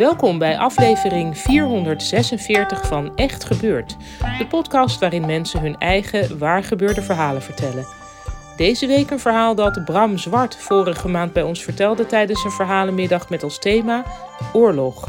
Welkom bij aflevering 446 van Echt Gebeurd, de podcast waarin mensen hun eigen waargebeurde verhalen vertellen. Deze week een verhaal dat Bram Zwart vorige maand bij ons vertelde tijdens een verhalenmiddag met als thema oorlog.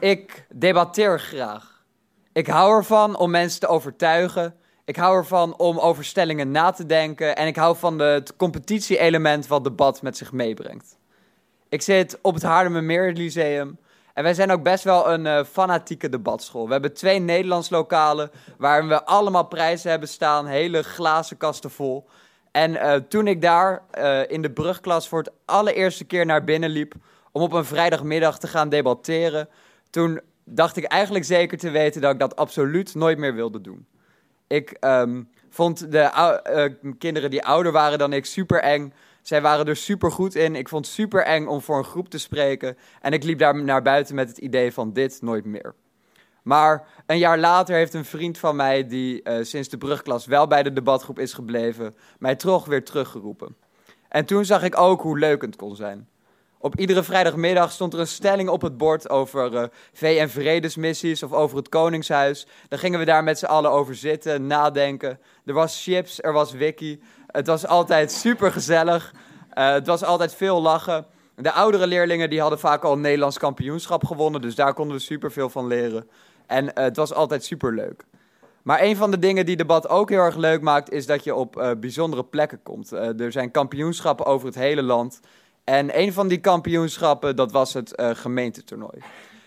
Ik debatteer graag. Ik hou ervan om mensen te overtuigen. Ik hou ervan om over stellingen na te denken. En ik hou van het competitie-element wat debat met zich meebrengt. Ik zit op het Haarlemmermeer Lyceum. En wij zijn ook best wel een eh, fanatieke debatschool. We hebben twee Nederlands lokalen waarin we allemaal prijzen hebben staan. Hele glazen kasten vol. En eh, toen ik daar eh, in de brugklas voor het allereerste keer naar binnen liep... om op een vrijdagmiddag te gaan debatteren... toen dacht ik eigenlijk zeker te weten dat ik dat absoluut nooit meer wilde doen. Ik ehm, vond de uh, kinderen die ouder waren dan ik super eng. Zij waren er super goed in. Ik vond het super eng om voor een groep te spreken. En ik liep daar naar buiten met het idee van dit nooit meer. Maar een jaar later heeft een vriend van mij, die uh, sinds de brugklas wel bij de debatgroep is gebleven, mij toch weer teruggeroepen. En toen zag ik ook hoe leuk het kon zijn. Op iedere vrijdagmiddag stond er een stelling op het bord over uh, VN-vredesmissies of over het Koningshuis. Dan gingen we daar met z'n allen over zitten, nadenken. Er was chips, er was wiki. Het was altijd super gezellig. Uh, het was altijd veel lachen. De oudere leerlingen die hadden vaak al een Nederlands kampioenschap gewonnen, dus daar konden we super veel van leren. En uh, het was altijd super leuk. Maar een van de dingen die debat ook heel erg leuk maakt, is dat je op bijzondere plekken komt. Er zijn kampioenschappen over het hele land. En een van die kampioenschappen, dat was het uh, gemeentetoernooi.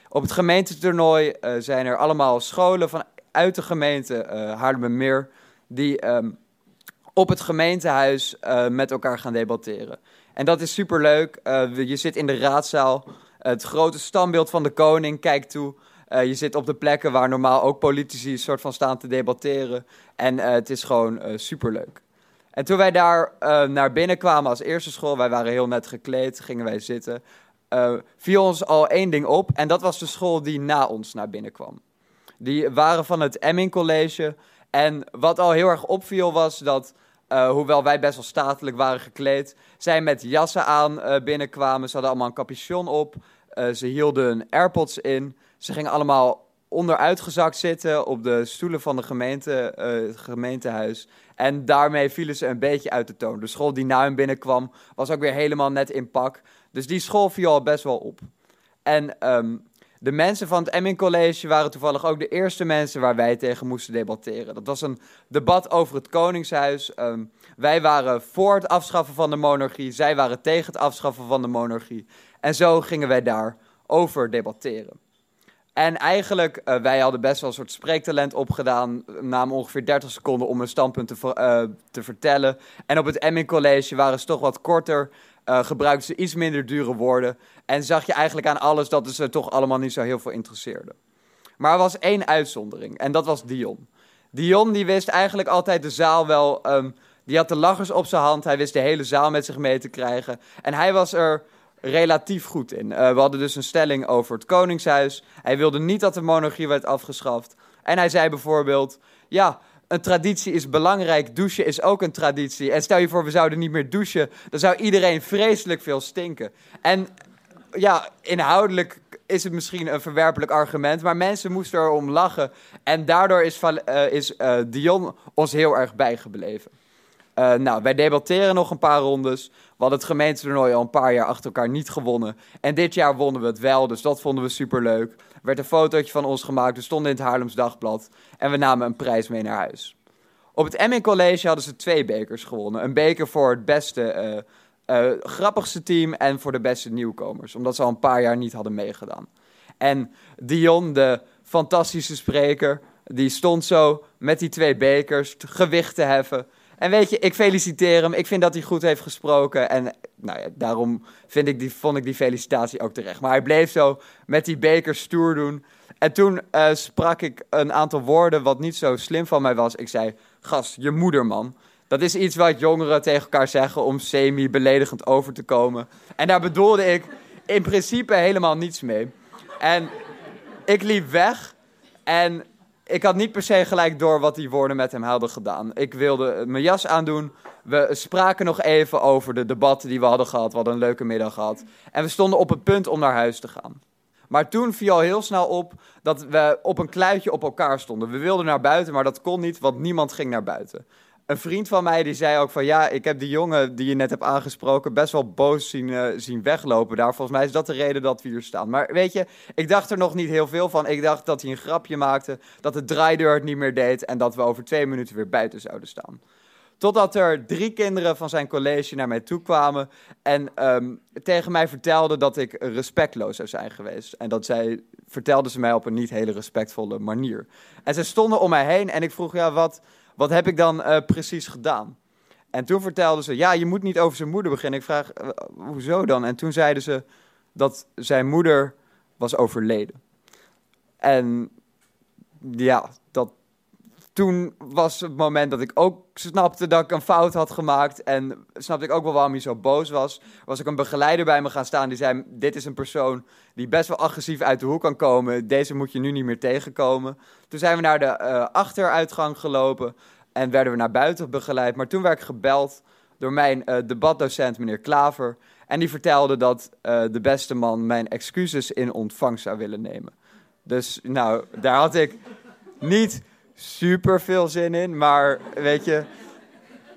Op het gemeentetoernooi uh, zijn er allemaal scholen vanuit de gemeente uh, Haarlemmermeer... die um, op het gemeentehuis met elkaar gaan debatteren. En dat is superleuk. je zit in de raadzaal. Het grote standbeeld van de koning kijkt toe... Je zit op de plekken waar normaal ook politici soort van staan te debatteren. En het is gewoon superleuk. En toen wij daar naar binnen kwamen als eerste school, wij waren heel net gekleed, gingen wij zitten, viel ons al één ding op. En dat was de school die na ons naar binnen kwam. Die waren van het Emming College. En wat al heel erg opviel was dat, hoewel wij best wel statelijk waren gekleed, zij met jassen aan binnenkwamen. Ze hadden allemaal een capuchon op. ze hielden AirPods in. Ze gingen allemaal onderuitgezakt zitten op de stoelen van de gemeente, uh, het gemeentehuis. En daarmee vielen ze een beetje uit de toon. De school die na hen binnenkwam was ook weer helemaal net in pak. Dus die school viel al best wel op. En um, de mensen van het Emming College waren toevallig ook de eerste mensen waar wij tegen moesten debatteren. Dat was een debat over het Koningshuis. Um, wij waren voor het afschaffen van de monarchie. Zij waren tegen het afschaffen van de monarchie. En zo gingen wij daar over debatteren. En eigenlijk, uh, wij hadden best wel een soort spreektalent opgedaan. Namen ongeveer 30 seconden om een standpunt te, uh, te vertellen. En op het Emming College waren ze toch wat korter. Uh, gebruikten ze iets minder dure woorden. En zag je eigenlijk aan alles dat ze toch allemaal niet zo heel veel interesseerde. Maar er was één uitzondering. En dat was Dion. Dion die wist eigenlijk altijd de zaal wel... Um, die had de lachers op zijn hand. Hij wist de hele zaal met zich mee te krijgen. En hij was er relatief goed in. Uh, we hadden dus een stelling over het Koningshuis. Hij wilde niet dat de monarchie werd afgeschaft. En hij zei bijvoorbeeld: Ja, een traditie is belangrijk, douchen is ook een traditie. En stel je voor, we zouden niet meer douchen, dan zou iedereen vreselijk veel stinken. En ja, inhoudelijk is het misschien een verwerpelijk argument, maar mensen moesten erom lachen. En daardoor is, uh, is uh, Dion ons heel erg bijgebleven. Uh, nou, wij debatteren nog een paar rondes. We hadden het gemeentetoernooi al een paar jaar achter elkaar niet gewonnen. En dit jaar wonnen we het wel, dus dat vonden we superleuk. Er werd een fotootje van ons gemaakt, we stonden in het Haarlems Dagblad. En we namen een prijs mee naar huis. Op het Emming College hadden ze twee bekers gewonnen. Een beker voor het beste, uh, uh, grappigste team en voor de beste nieuwkomers. Omdat ze al een paar jaar niet hadden meegedaan. En Dion, de fantastische spreker, Die stond zo met die twee bekers gewicht te heffen. En weet je, ik feliciteer hem. Ik vind dat hij goed heeft gesproken. En nou ja, daarom vind ik die, vond ik die felicitatie ook terecht. Maar hij bleef zo met die bekers stoer doen. En toen uh, sprak ik een aantal woorden wat niet zo slim van mij was. Ik zei, gast, je moeder man. Dat is iets wat jongeren tegen elkaar zeggen om semi-beledigend over te komen. En daar bedoelde ik in principe helemaal niets mee. En ik liep weg en ik had niet per se gelijk door wat die woorden met hem hadden gedaan. Ik wilde mijn jas aandoen. We spraken nog even over de debatten die we hadden gehad. We hadden een leuke middag gehad. En we stonden op het punt om naar huis te gaan. Maar toen viel al heel snel op dat we op een kluitje op elkaar stonden. We wilden naar buiten, maar dat kon niet, want niemand ging naar buiten een vriend van mij die zei ook van ja, ik heb die jongen die je net hebt aangesproken best wel boos zien, uh, zien weglopen daar. Volgens mij is dat de reden dat we hier staan. Maar weet je, ik dacht er nog niet heel veel van. Ik dacht dat hij een grapje maakte, dat de draaideur het niet meer deed en dat we over twee minuten weer buiten zouden staan. Totdat er drie kinderen van zijn college naar mij toe kwamen en um, tegen mij vertelden dat ik respectloos zou zijn geweest. En dat zij vertelden ze mij op een niet hele respectvolle manier. En ze stonden om mij heen en ik vroeg, ja, wat, wat heb ik dan uh, precies gedaan? En toen vertelden ze, ja, je moet niet over zijn moeder beginnen. Ik vraag, uh, hoezo dan? En toen zeiden ze dat zijn moeder was overleden. En ja, toen was het moment dat ik ook snapte dat ik een fout had gemaakt. En snapte ik ook wel waarom hij zo boos was. Was ik een begeleider bij me gaan staan die zei: Dit is een persoon die best wel agressief uit de hoek kan komen. Deze moet je nu niet meer tegenkomen. Toen zijn we naar de uh, achteruitgang gelopen en werden we naar buiten begeleid. Maar toen werd ik gebeld door mijn uh, debatdocent, meneer Klaver. En die vertelde dat uh, de beste man mijn excuses in ontvangst zou willen nemen. Dus nou, daar had ik niet super veel zin in. Maar weet je,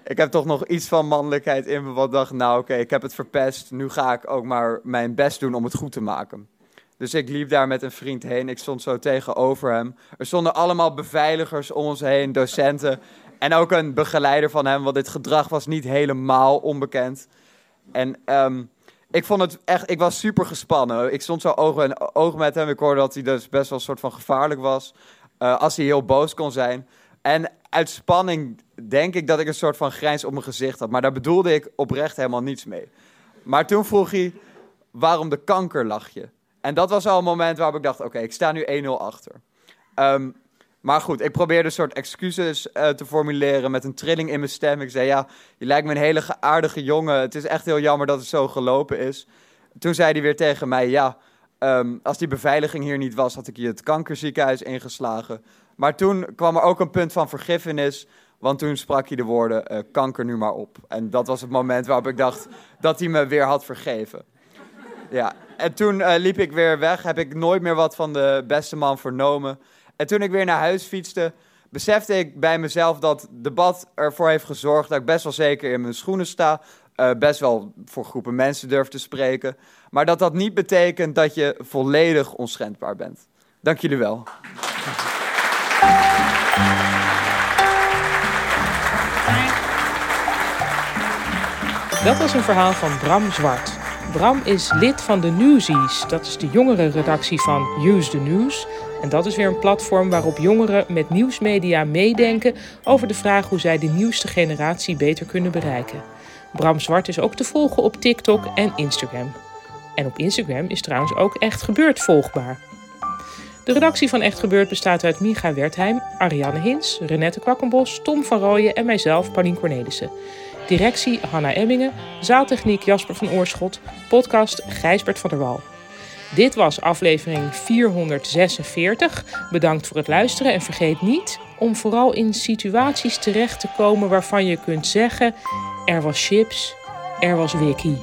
ik heb toch nog iets van mannelijkheid in me. Wat dacht, nou oké, ik heb het verpest. Nu ga ik ook maar mijn best doen om het goed te maken. Dus ik liep daar met een vriend heen. Ik stond zo tegenover hem. Er stonden allemaal beveiligers om ons heen, docenten. En ook een begeleider van hem, want dit gedrag was niet helemaal onbekend. En um, ik vond het echt, ik was super gespannen. Ik stond zo ogen en ogen met hem. Ik hoorde dat hij dus best wel een soort van gevaarlijk was. Uh, als hij heel boos kon zijn. En uit spanning denk ik dat ik een soort van grijns op mijn gezicht had. Maar daar bedoelde ik oprecht helemaal niets mee. Maar toen vroeg hij, waarom de kankerlachje? En dat was al een moment waarop ik dacht, oké, ik sta nu 1-0 achter. Um, maar goed, ik probeerde een soort excuses uh, te formuleren met een trilling in mijn stem. Ik zei, ja, je lijkt me een hele aardige jongen. Het is echt heel jammer dat het zo gelopen is. Toen zei hij weer tegen mij, ja, um, als die beveiliging hier niet was, had ik je het kankerziekenhuis ingeslagen. Maar toen kwam er ook een punt van vergiffenis. Want toen sprak hij de woorden, uh, kanker nu maar op. En dat was het moment waarop ik dacht dat hij me weer had vergeven. Ja, en toen uh, liep ik weer weg. Heb ik nooit meer wat van de beste man vernomen. En toen ik weer naar huis fietste, besefte ik bij mezelf dat debat ervoor heeft gezorgd dat ik best wel zeker in mijn schoenen sta. Uh, best wel voor groepen mensen durf te spreken. Maar dat dat niet betekent dat je volledig onschendbaar bent. Dank jullie wel. Dat was een verhaal van Bram Zwart. Bram is lid van de Newsies. Dat is de jongere redactie van Use the News. En dat is weer een platform waarop jongeren met nieuwsmedia meedenken over de vraag hoe zij de nieuwste generatie beter kunnen bereiken. Bram Zwart is ook te volgen op TikTok en Instagram. En op Instagram is trouwens ook Echt Gebeurd volgbaar. De redactie van Echt Gebeurd bestaat uit Micha Wertheim, Ariane Hins, Renette Kwakkenbos, Tom van Rooyen en mijzelf, Paulien Cornelissen. Directie Hanna Emmingen, zaaltechniek Jasper van Oorschot, podcast Gijsbert van der Wal. Dit was aflevering 446. Bedankt voor het luisteren en vergeet niet om vooral in situaties terecht te komen waarvan je kunt zeggen: er was chips, er was wiki.